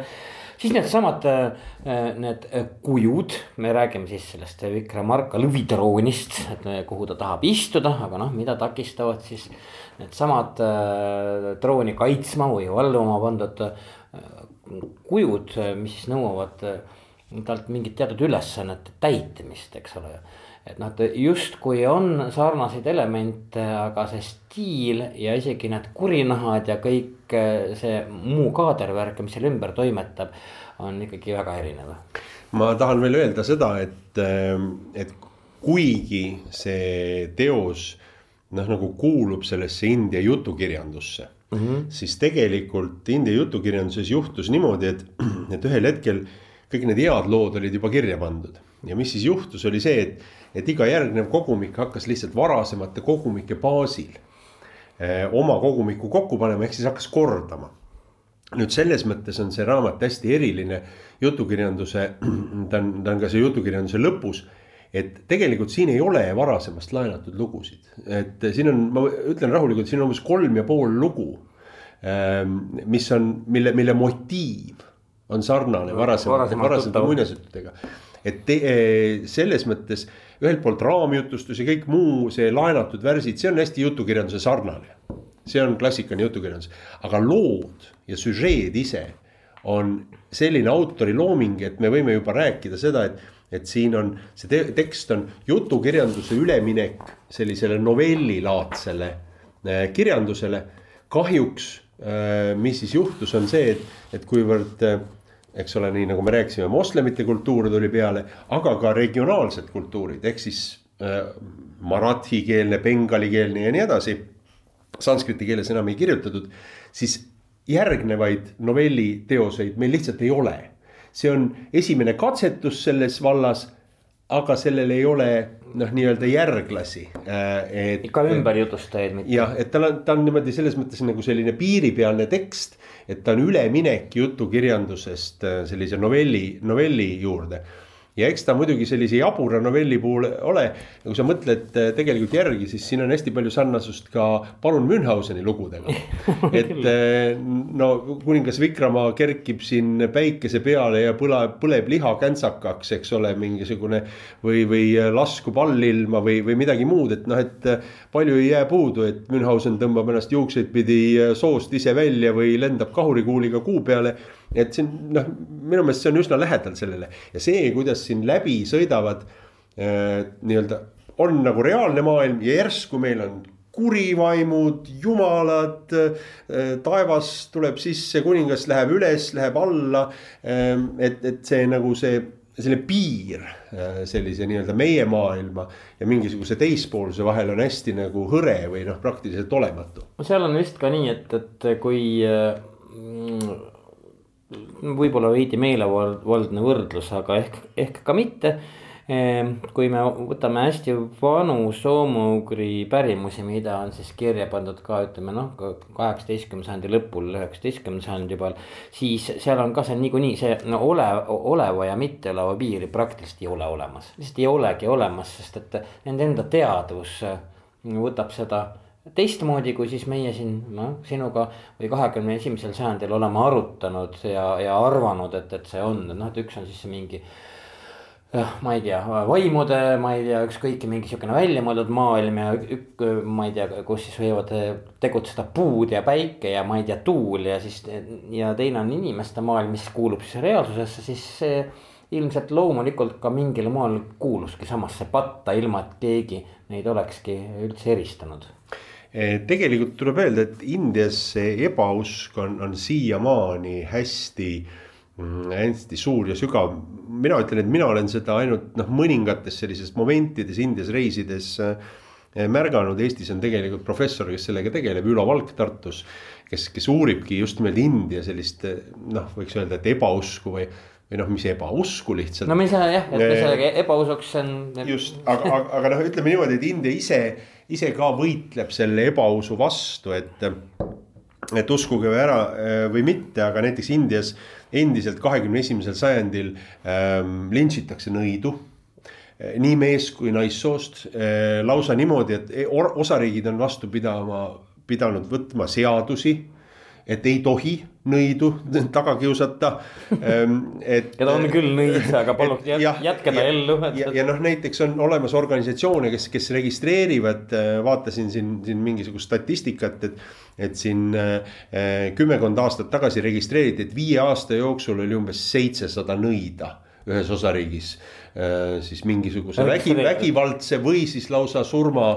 siis needsamad äh, need kujud, me räägime siis sellest Vikramarka lõvitroonist, et kuhu ta tahab istuda, aga noh, mida takistavad siis needsamad äh, trooni kaitsma või valluma pandud äh, kujud, mis siis nõuavad talt mingit teatud ülesannete täitmist, eks ole et ta justkui on sarnaseid elemente, aga see stiil ja isegi need kurinahad ja kõik eh, see muu kaadervärk, mis seal ümber toimetab, on ikkagi väga erinev. ma tahan veel öelda seda, et, eh, et kuigi see teos noh, nagu kuulub sellesse India jutukirjandusse mm, -hmm. siis tegelikult India jutukirjanduses juhtus niimoodi, et, et ühel hetkel kõik need head lood olid juba kirja pandud ja mis siis juhtus, oli see, et et iga järgnev kogumik hakkas lihtsalt varasemate kogumike baasil eh, oma kogumikku kokku panema, ehk siis hakkas kordama. nüüd selles mõttes on see raamat hästi eriline jutukirjanduse, ta on, ta on ka see jutukirjanduse lõpus et tegelikult siin ei ole varasemast laenatud lugusid, et siin on, ma ütlen rahulikult, siin on umbes kolm ja pool lugu. Ehm, mis on, mille, mille motiiv on sarnane varasemate, varasemate muinasjuttudega. Et te, selles mõttes ühelt poolt raamjutustus ja kõik muu see laenatud värsid, see on hästi jutukirjanduse sarnane. see on klassikaline jutukirjandus, aga lood ja süžeed ise on selline autori looming, et me võime juba rääkida seda, et, et siin on see te tekst on jutukirjanduse üleminek sellisele novellilaadsele äh, kirjandusele. kahjuks, äh, mis siis juhtus, on see, et, et kuivõrd äh, eks ole, nii nagu me rääkisime, moslemite kultuur tuli peale, aga ka regionaalsed kultuurid, ehk siis äh, marathi-keelne, bengalikeelne ja nii edasi. Sanskriti keeles enam ei kirjutatud, siis järgnevaid novelliteoseid meil lihtsalt ei ole. see on esimene katsetus selles vallas, aga sellel ei ole noh, nii-öelda järglasi äh,. ikka ümberjutustajaid mitte. jah, et tal on, ta on niimoodi selles mõttes nagu selline piiripealne tekst et ta on üleminek jutukirjandusest äh, sellise novelli, novelli juurde ja eks ta muidugi sellise jabura novelli puhul ole, kui sa mõtled äh, tegelikult järgi, siis siin on hästi palju sarnasust ka palun Münchhauseni lugudega. et äh, no kuningas Vikramaa kerkib siin päikese peale ja põleb, põleb liha käntsakaks, eks ole, mingisugune. või, või laskub allilma või, või midagi muud, et noh, et palju ei jää puudu, et Münchhausen tõmbab ennast juukseid pidi soost ise välja või lendab kahurikuuliga kuu peale et siin noh, minu meelest see on üsna lähedal sellele ja see, kuidas siin läbi sõidavad äh, nii-öelda on nagu reaalne maailm ja järsku meil on kurivaimud, jumalad äh,. taevas tuleb sisse, kuningas läheb üles, läheb alla äh,. et, et see nagu see selline piir äh, sellise nii-öelda meie maailma ja mingisuguse teispoolse vahel on hästi nagu hõre või noh, praktiliselt olematu. seal on vist ka nii, et, et kui äh, võib-olla veidi meelevaldne võrdlus, aga ehk, ehk ka mitte. Ehm, kui me võtame hästi vanu soome-ugri pärimusi, mida on siis kirja pandud ka ütleme noh, kaheksateistkümnenda sajandi lõpul, üheksateistkümnenda sajandi juba. siis seal on ka see niikuinii see no ole, oleva ja mitteoleva piiri praktiliselt ei ole olemas, lihtsalt ei olegi olemas, sest et nende enda teadvus võtab seda teistmoodi, kui siis meie siin noh, sinuga või kahekümne esimesel sajandil oleme arutanud ja, ja arvanud, et, et see on, noh, et üks on siis mingi. jah, ma ei tea, vaimude, ma ei tea, ükskõik mingi sihukene väljamõeldud maailm ja ük, ma ei tea, kus siis võivad tegutseda puud ja päike ja ma ei tea, tuul ja siis. ja teine on inimeste maailm, mis kuulub siis reaalsusesse, siis see ilmselt loomulikult ka mingil moel kuuluski samasse patta, ilma et keegi neid olekski üldse eristanud Eh, tegelikult tuleb öelda, et Indias see ebausk on, on siiamaani hästi mm, hästi suur ja sügav. mina ütlen, et mina olen seda ainult noh, mõningates sellises momentides Indias reisides äh, märganud, Eestis on tegelikult professor, kes sellega tegeleb, Ülo Valk Tartus. kes, kes uuribki just nimelt India sellist noh, võiks öelda, et ebausku või, või noh, mis ebausku lihtsalt. no saa jah, et me sellega ebausuks on. just, aga, aga, aga noh, ütleme niimoodi, et India ise, ise ka võitleb selle ebausu vastu, et et uskuge või ära või mitte, aga näiteks Indias endiselt kahekümne esimesel sajandil ähm, lintšitakse nõidu nii mees kui naissoost äh, lausa niimoodi, et e-, osariigid on vastu pidama, pidanud võtma seadusi. Et ei tohi nõidu taga kiusata. Ähm, et. ja ta on küll nõid, aga palun jätke ta ellu. ja, ja noh, näiteks on olemas organisatsioone, kes, kes registreerivad, äh, vaatasin siin, siin mingisugust statistikat, et et siin äh, kümmekond aastat tagasi registreeriti, et viie aasta jooksul oli umbes seitsesada nõida ühes osariigis siis mingisuguse vägi, vägivaldse või siis lausa surma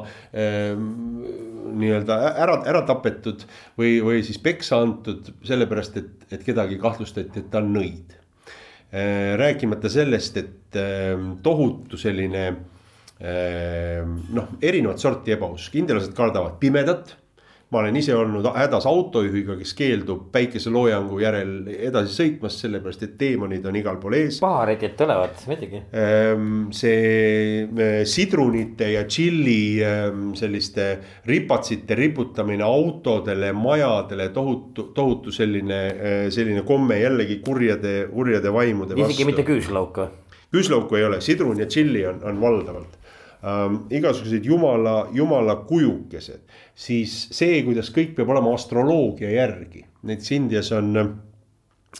nii-öelda ära, ära tapetud või, või siis peksa antud sellepärast, et, et kedagi kahtlustati, et ta on nõid. Äh, rääkimata sellest, et tohutu selline noh, erinevat sorti ebausk, indialased kardavad pimedat ma olen ise olnud hädas autojuhiga, kes keeldub päikeseloojangu järel edasi sõitmast, sellepärast et teemonid on igal pool ees. paharetid tulevad muidugi. Ehm, see eh, sidrunite ja tšilli ehm, selliste ripatsite riputamine autodele, majadele, tohutu, tohutu selline, selline komme jällegi kurjade, kurjade vaimude vastu. isegi mitte küüslauk või? küüslauku ei ole, sidrun ja tšilli on, on valdavalt ähm, igasugused jumala, jumala kujukesed, siis see, kuidas kõik peab olema astroloogia järgi, näiteks Indias on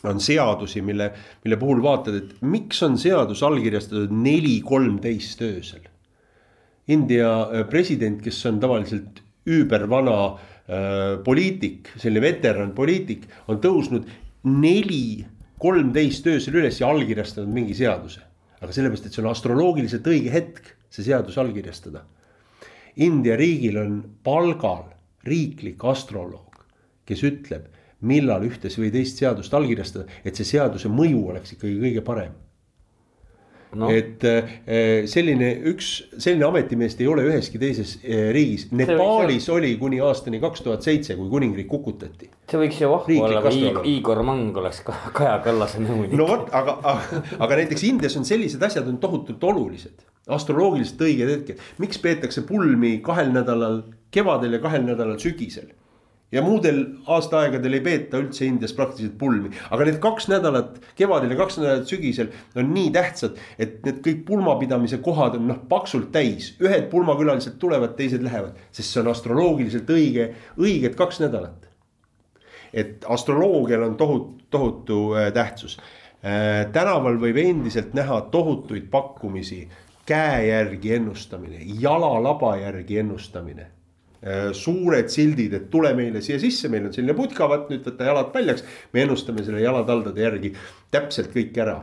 on seadusi, mille, mille puhul vaatad, et miks on seadus allkirjastatud neli kolmteist öösel. India äh, president, kes on tavaliselt üübervana äh, poliitik, selline veteran poliitik, on tõusnud neli kolmteist öösel üles ja allkirjastanud mingi seaduse. aga sellepärast, et see on astroloogiliselt õige hetk see seadus allkirjastada. India riigil on palgal riiklik astroloog, kes ütleb, millal ühte või teist seadust allkirjastada, et see seaduse mõju oleks ikkagi kõige parem. No.. et äh, selline üks, selline ametimeest ei ole üheski teises äh, riigis, Nepaalis oli kuni aastani kaks tuhat seitse, kui kuningriik kukutati. see võiks ju vahva olla, kui Igor Mang oleks Kaja Kallase nõunik. no vot, aga, aga, aga näiteks Indias on sellised asjad on tohutult olulised, astroloogiliselt õiged hetked, miks peetakse pulmi kahel nädalal kevadel ja kahel nädalal sügisel? Ja muudel aastaaegadel ei peeta üldse Indias praktiliselt pulmi, aga need kaks nädalat kevadel ja kaks nädalat sügisel on nii tähtsad, et need kõik pulmapidamise kohad on noh paksult täis, ühed pulmakülalised tulevad, teised lähevad, sest see on astroloogiliselt õige, õiged kaks nädalat. et astroloogial on tohutu, tohutu äh, tähtsus. Äh,. tänaval võib endiselt näha tohutuid pakkumisi, käe järgi ennustamine, jalalaba järgi ennustamine Äh, suured sildid, et tule meile siia sisse, meil on selline putka, vaat nüüd võta jalad paljaks. me ennustame selle jalataldade järgi täpselt kõik ära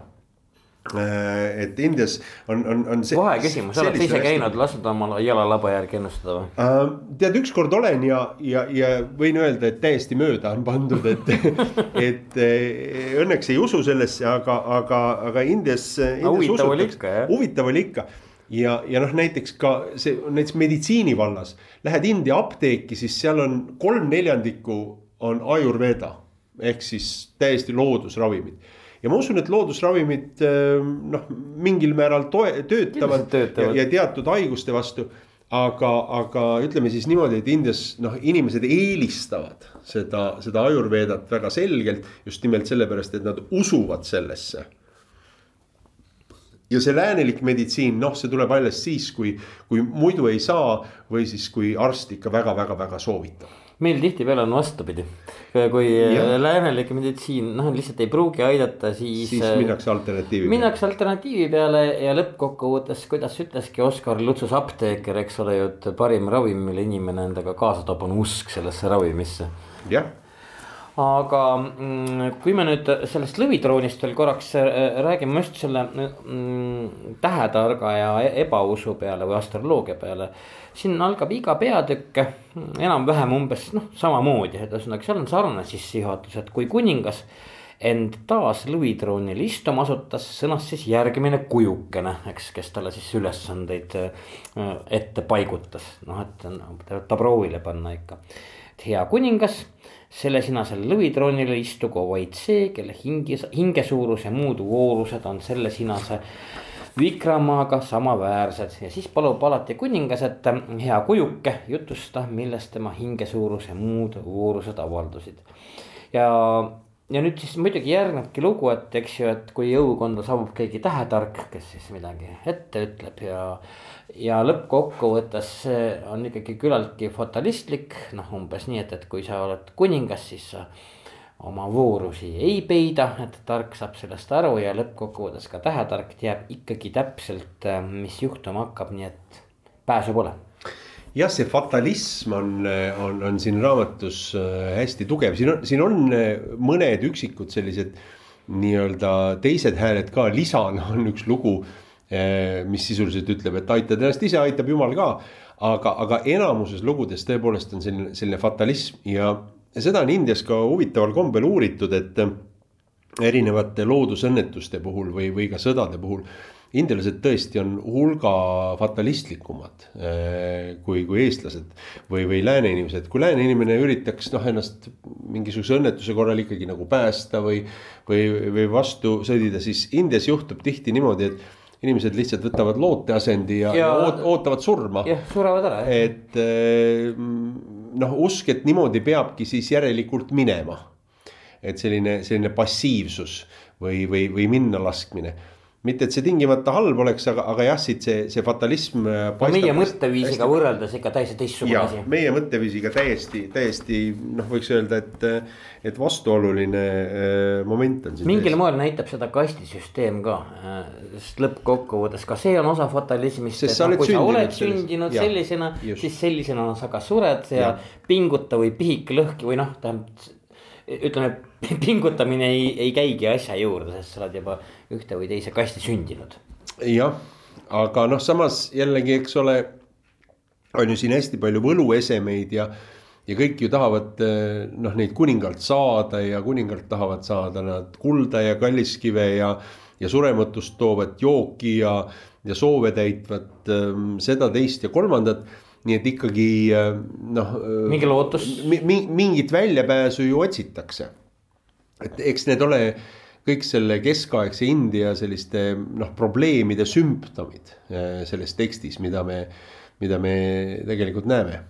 et Indias on, on, on see. kohe küsimus, oled sa ise käinud, lasknud oma jalalaba järgi ennustada või uh,? tead, ükskord olen ja, ja, ja võin öelda, et täiesti mööda on pandud, et et õnneks ei usu sellesse, aga, aga, aga Indias, Indias. huvitav oli ikka jah. huvitav oli ikka ja, ja noh, näiteks ka see näiteks meditsiini vallas, lähed India apteeki, siis seal on kolm neljandikku on ajurveda ehk siis täiesti loodusravimid ja ma usun, et loodusravimid ähm, noh, mingil määral toe, töötavad, töötavad. Ja, ja teatud haiguste vastu. aga, aga ütleme siis niimoodi, et Indias noh, inimesed eelistavad seda, seda ajurvedat väga selgelt just nimelt sellepärast, et nad usuvad sellesse ja see läänelik meditsiin, noh, see tuleb alles siis, kui, kui muidu ei saa või siis, kui arst ikka väga-väga-väga soovitab meil tihtipeale on vastupidi, kui läänelik meditsiin noh, lihtsalt ei pruugi aidata, siis. siis minnakse alternatiivi. minnakse alternatiivi peale ja lõppkokkuvõttes, kuidas ütleski Oskar Lutsus apteeker, eks ole ju, et parim ravim, mille inimene endaga kaasa toob, on usk sellesse ravimisse. jah aga mm, kui me nüüd sellest lõvitroonist veel korraks äh, räägime just selle mm, tähetarga ja e-, ebausu peale või astroloogia peale. siin algab iga peatükk enam-vähem umbes noh, samamoodi, et ühesõnaga seal on sarnane sissejuhatus, et kui kuningas end taas lõvitroonil istuma asutas, sõnas siis järgmine kujukene, eks, kes talle siis ülesandeid äh, ette paigutas, noh, et ta proovile panna ikka. hea kuningas, selle sinasel lõvitroonil istugu vaid see, kelle hinge, hingesuurus ja muud voorused on selle sinase Vikramaaga samaväärsed ja siis palub alati kuningas, et hea kujuke jutusta, millest tema hingesuurus ja muud voorused avaldusid. ja ja nüüd siis muidugi järgnebki lugu, et eks ju, et kui jõukonda saabub keegi tähetark, kes siis midagi ette ütleb ja. Ja lõppkokkuvõttes on ikkagi küllaltki fatalistlik, noh umbes nii, et, et kui sa oled kuningas, siis sa oma voorusi ei peida, et tark saab sellest aru ja lõppkokkuvõttes ka tähetark teab ikkagi täpselt, mis juhtuma hakkab, nii et pääsu pole. Jah, see fatalism on, on, on siin raamatus äh, hästi tugev, siin on, siin on äh, mõned üksikud sellised nii-öelda teised hääled ka, lisana on üks lugu, äh, mis sisuliselt ütleb, et aitad ennast ise, aitab jumal ka. aga, aga enamuses lugudes tõepoolest on selline, selline fatalism ja seda on Indias ka huvitaval kombel uuritud, et erinevate loodusõnnetuste puhul või, või ka sõdade puhul indialased tõesti on hulga fatalistlikumad äh, kui, kui eestlased või, või lääne inimesed, kui lääne inimene üritaks noh, ennast mingisuguse õnnetuse korral ikkagi nagu päästa või. või, või vastu sõdida, siis Indias juhtub tihti niimoodi, et inimesed lihtsalt võtavad looteasendi ja, ja, ja ootavad surma. jah, surevad ära. et äh, noh, usk, et niimoodi peabki siis järelikult minema. et selline, selline passiivsus või, või, või minna laskmine mitte, et see tingimata halb oleks, aga, aga jah, siit see, see fatalism. no meie mõtteviisiga hästi... võrreldes ikka täiesti teistsugune asi. meie mõtteviisiga täiesti, täiesti noh, võiks öelda, et, et vastuoluline äh, moment on. mingil täiesti. moel näitab seda kastisüsteem ka, äh, sest lõppkokkuvõttes ka see on osa fatalismist. sest sa oled no, sündinud, oled sündinud sellisena, siis sellisena sa ka sured ja, ja pinguta või pihike lõhki või noh, tähendab ütleme, pingutamine ei, ei käigi asja juurde, sest sa oled juba ühte või teise kasti sündinud. jah, aga noh, samas jällegi, eks ole, on ju siin hästi palju võluesemeid ja ja kõik ju tahavad noh, neid kuningalt saada ja kuningalt tahavad saada nad kulda ja kalliskive ja, ja surematust toovat jooki ja, ja soove täitvat ähm, seda, teist ja kolmandat nii et ikkagi äh, noh. Äh, mingi lootus mi,. mingit väljapääsu ju otsitakse. et eks need ole kõik selle keskaegse India selliste noh, probleemide sümptomid äh, selles tekstis, mida me, mida me tegelikult näeme.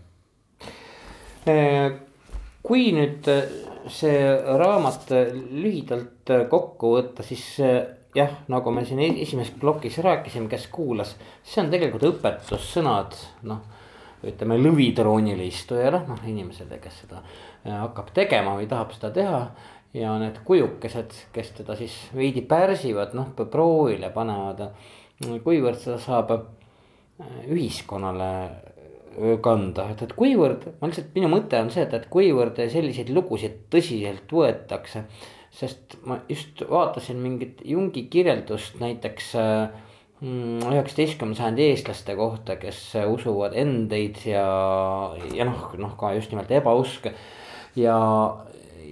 kui nüüd see raamat lühidalt kokku võtta, siis jah, nagu me siin esimeses plokis rääkisime, kes kuulas, see on tegelikult õpetussõnad, noh ütleme lõvitroonile istujale, noh inimesele, kes seda äh, hakkab tegema või tahab seda teha. ja need kujukesed, kes teda siis veidi pärsivad, noh proovile panevad, kuivõrd seda saab äh, ühiskonnale äh, kanda, et, et kuivõrd, ma lihtsalt, minu mõte on see, et, et kuivõrd selliseid lugusid tõsiselt võetakse. sest ma just vaatasin mingit Jungi kirjeldust näiteks äh, üheksateistkümnenda sajandi eestlaste kohta, kes usuvad endeid ja, ja noh, noh ka just nimelt ebauske. ja,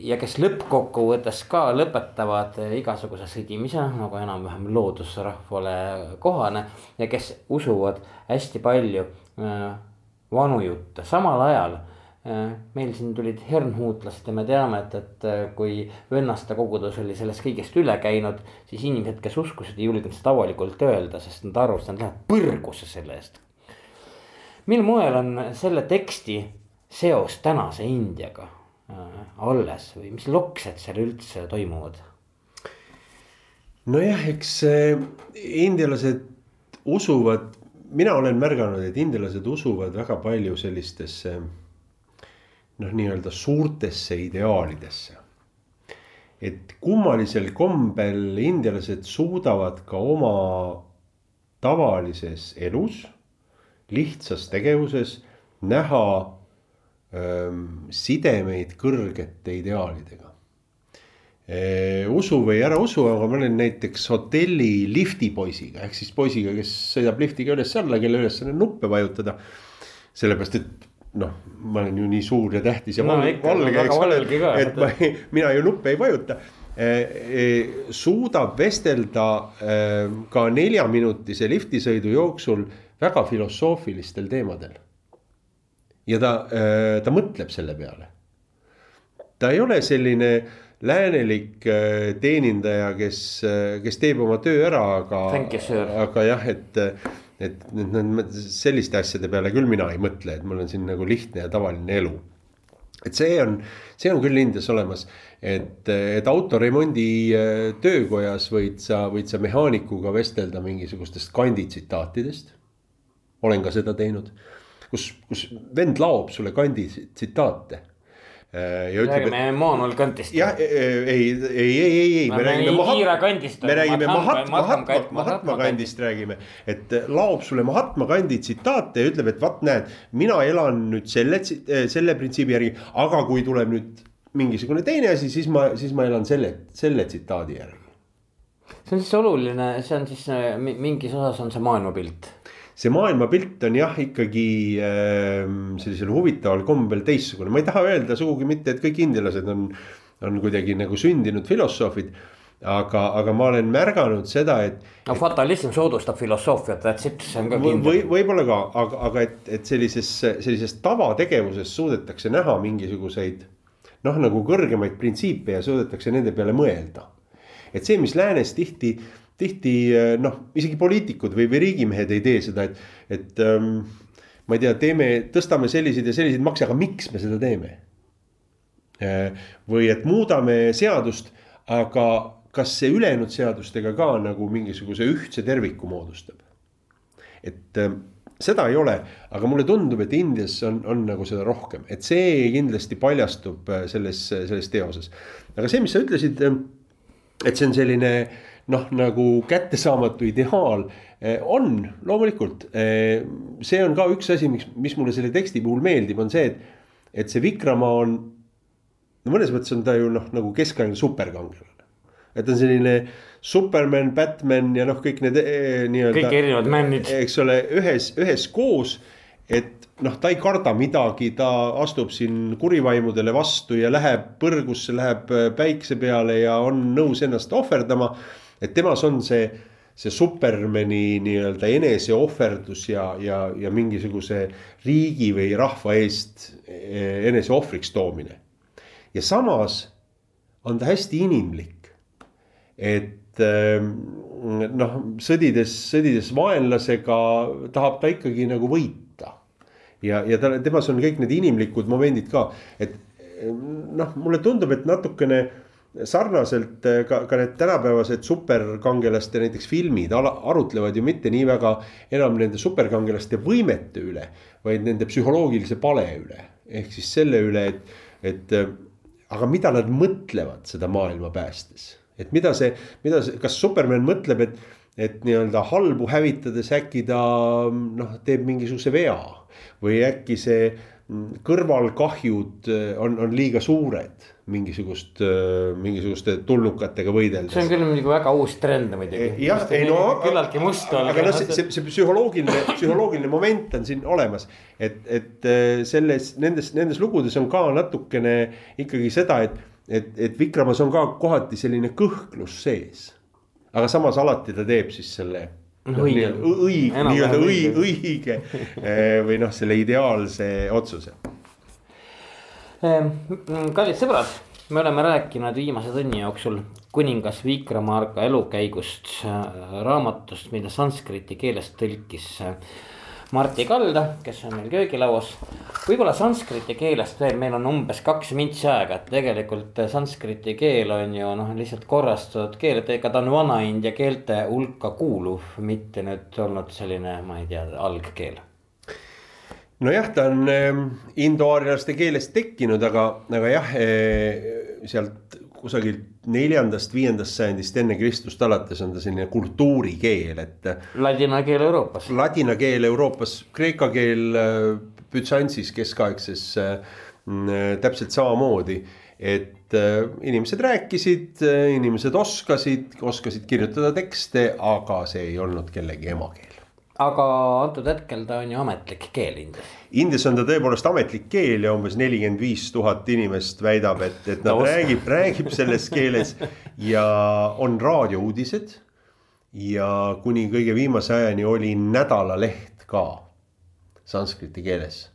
ja kes lõppkokkuvõttes ka lõpetavad igasuguse sõdimise nagu enam-vähem loodusrahvale kohane. ja kes usuvad hästi palju äh, vanu jutte, samal ajal meil siin tulid hernhuutlased ja me teame, et, et äh, kui vennaste kogudus oli sellest kõigest üle käinud, siis inimesed, kes uskusid, ei julgenud seda avalikult öelda, sest nad arvasid, et nad lähevad põrgusse selle eest. mil moel on selle teksti seos tänase Indiaga äh, alles või mis loksed seal üldse toimuvad? nojah, eks indialased usuvad, mina olen märganud, et indialased usuvad väga palju sellistesse noh, nii-öelda suurtesse ideaalidesse. et kummalisel kombel indialased suudavad ka oma tavalises elus, lihtsas tegevuses näha öö, ähm, sidemeid kõrgete ideaalidega e,. usu või ära usu, aga ma olen näiteks hotelli liftipoisiga ehk siis poisiga, kes sõidab liftiga üles-alla, kelle ülesanne on nuppe vajutada. sellepärast, et noh, ma olen ju nii suur ja tähtis ja no, valge, eks ole, et ma ei, mina ju nuppe ei vajuta. eh, suudab vestelda eh, ka neljaminutise liftisõidu jooksul väga filosoofilistel teemadel. ja ta, ta mõtleb selle peale. ta ei ole selline läänelik teenindaja, kes, kes teeb oma töö ära, aga, aga jah, et et need selliste asjade peale küll mina ei mõtle, et mul on siin nagu lihtne ja tavaline elu. et see on, see on küll Indias olemas, et, et autoremondi äh, töökojas võid sa, võid sa mehaanikuga vestelda mingisugustest kanditsitaatidest. olen ka seda teinud, kus, kus vend laob sulle kanditsitaate ja ütleb, räägime et... Emmanuel Kantist. jah, ei, ei, ei, ei, ei, me räägime Mahatma kandist. me räägime Mahatma, Mahatma, Mahatma kandist räägime. et äh, laob sulle Mahatma kandi tsitaate ja ütleb, et vaat näed, mina elan nüüd selle, äh, selle printsiibi järgi, aga kui tuleb nüüd mingisugune teine asi, siis ma, siis ma elan selle, selle tsitaadi järgi. see on siis oluline, see on siis mingis osas on see maailmapilt see maailmapilt on jah, ikkagi äh, sellisel huvitaval kombel teistsugune, ma ei taha öelda sugugi mitte, et kõik indialased on, on kuidagi nagu sündinud filosoofid aga, aga ma olen märganud seda, et. no fatalism soodustab filosoofiat, that's it, see on ka kindel või,. võib-olla ka, aga, aga et, et sellises, sellises tavategevuses suudetakse näha mingisuguseid. noh, nagu kõrgemaid printsiipe ja suudetakse nende peale mõelda. et see, mis läänes tihti tihti eh, noh, isegi poliitikud või, või riigimehed ei tee seda, et, et ähm, ma ei tea, teeme, tõstame selliseid ja selliseid makse, aga miks me seda teeme? Eh, või et muudame seadust, aga kas see ülejäänud seadustega ka nagu mingisuguse ühtse terviku moodustab? et äh, seda ei ole, aga mulle tundub, et Indias on, on nagu seda rohkem, et see kindlasti paljastub selles, selles teoses. aga see, mis sa ütlesid, et see on selline äh, noh, nagu kättesaamatu ideaal eh, on loomulikult. Eh, see on ka üks asi, miks, mis mulle selle teksti puhul meeldib, on see, et, et see Vikrama on. no mõnes mõttes on ta ju noh, nagu keskaegne superkangelane. et on selline Superman, Batman ja noh, kõik need eh, nii-öelda. kõik erinevad männid. eks ole, ühes, üheskoos et noh, ta ei karda midagi, ta astub siin kurivaimudele vastu ja läheb põrgusse, läheb päikse peale ja on nõus ennast ohverdama et temas on see, see Supermani nii-öelda eneseohverdus ja, ja, ja mingisuguse riigi või rahva eest eh, enese ohvriks toomine. ja samas on ta hästi inimlik. et ehm, noh, sõdides, sõdides vaenlasega tahab ta ikkagi nagu võita. ja, ja ta, temas on kõik need inimlikud momendid ka, et noh, mulle tundub, et natukene sarnaselt eh, ka, ka need tänapäevased superkangelaste näiteks filmid arutlevad ju mitte nii väga enam nende superkangelaste võimete üle, vaid nende psühholoogilise pale üle. ehk siis selle üle, et, et eh, aga mida nad mõtlevad seda maailma päästes. et mida see, mida see, kas Superman mõtleb, et, et nii-öelda halbu hävitades äkki ta noh, teeb mingisuguse vea või äkki see kõrvalkahjud äh, on, on liiga suured mingisugust, äh, mingisuguste tulnukatega võideldes. see on küll muidugi väga uus trend muidugi. Eh, jah, ei no. küllaltki must olla. aga noh, see, see, see psühholoogiline, psühholoogiline moment on siin olemas. et, et selles, nendes, nendes lugudes on ka natukene ikkagi seda, et, et, et Vikramas on ka kohati selline kõhklus sees. aga samas alati ta teeb siis selle õige, õige, nii-öelda õige, õige eh, või noh, selle ideaalse otsuse. Ehm, kallid sõbrad, me oleme rääkinud viimase tunni jooksul kuningas Vikramarga elukäigust, äh, raamatust, mida sanskriti keelest tõlkis äh, Martti Kalda, kes on meil köögilauas. võib-olla sanskriti keelest veel, meil on umbes kaks mintsi aega, et tegelikult sanskriti keel on ju noh, lihtsalt korrastatud keel, et ega ta on vana-india keelte hulka kuuluv, mitte nüüd olnud selline, ma ei tea, algkeel nojah, ta on äh, indoaarlaste keelest tekkinud, aga, aga jah äh,, sealt kusagilt neljandast, viiendast sajandist enne Kristust alates on ta selline kultuurikeel, et. Ladina keel Euroopas. Ladina keel Euroopas, kreeka keel äh, Bütsantsis keskaegses äh, mm, täpselt samamoodi. et äh, inimesed rääkisid, inimesed oskasid, oskasid kirjutada tekste, aga see ei olnud kellegi emakeel. Aga antud hetkel ta on ju ametlik keel Indias. Indias on ta tõepoolest ametlik keel ja umbes nelikümmend viis tuhat inimest väidab, et, et nad räägib, räägib selles keeles ja on raadiouudised. ja kuni kõige viimase ajani oli nädalaleht ka sanskriti keeles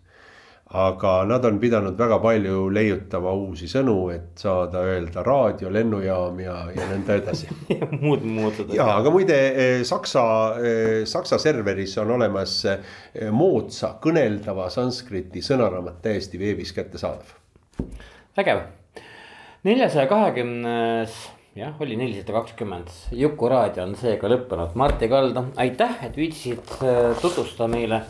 aga nad on pidanud väga palju leiutama uusi sõnu, et saada öelda raadio, lennujaam ja, ja nõnda edasi muud, muud. ja, aga muide eh, Saksa, eh, Saksa serveris on olemas eh, moodsa kõneldava sanskriti sõnaraamat täiesti veebis kättesaadav. vägev, neljasaja kahekümnes jah, oli nelisada kakskümmend, Jukuraadio on seega lõppenud, Martti Kalda, aitäh, et viitsisid tutvustada meile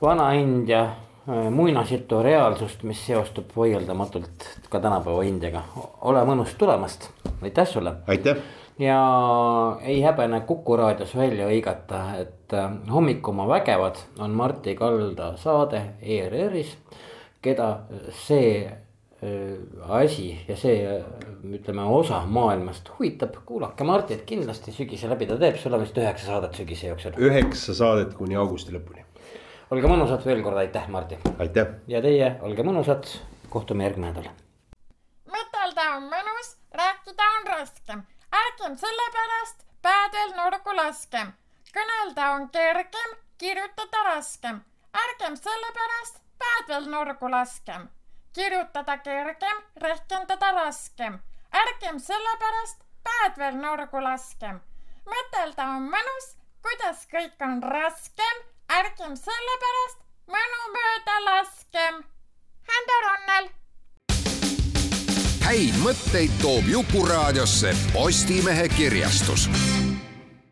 Vana-India muinasjutu reaalsust, mis seostub vaieldamatult ka tänapäeva Indiaga. ole mõnus tulemast, aitäh sulle. aitäh. ja ei häbene Kuku raadios välja hõigata, et äh, Hommikumaa vägevad on Martti Kalda saade ERR-is, keda see äh, asi ja see ütleme osa maailmast huvitab, kuulake Martit kindlasti sügise läbi, ta teeb sulle vist üheksa saadet sügise jooksul. üheksa saadet kuni augusti lõpuni olge mõnusad veel kord, aitäh, Martin. aitäh. ja teie, olge mõnusad, kohtume järgmine nädal. mõtelda on mõnus, rääkida on raskem, ärgem sellepärast päädel nurgu laskem. kõnelda on kergem, kirjutada raskem, ärgem sellepärast päädel nurgu laskem. kirjutada kergem, rehkendada raskem, ärgem sellepärast päädvel nurgu laskem. mõtelda on mõnus, kuidas kõik on raskem ärgem sellepärast mõnu mööda laskem. Hända Ronnel. häid mõtteid toob Jukuraadiosse Postimehe kirjastus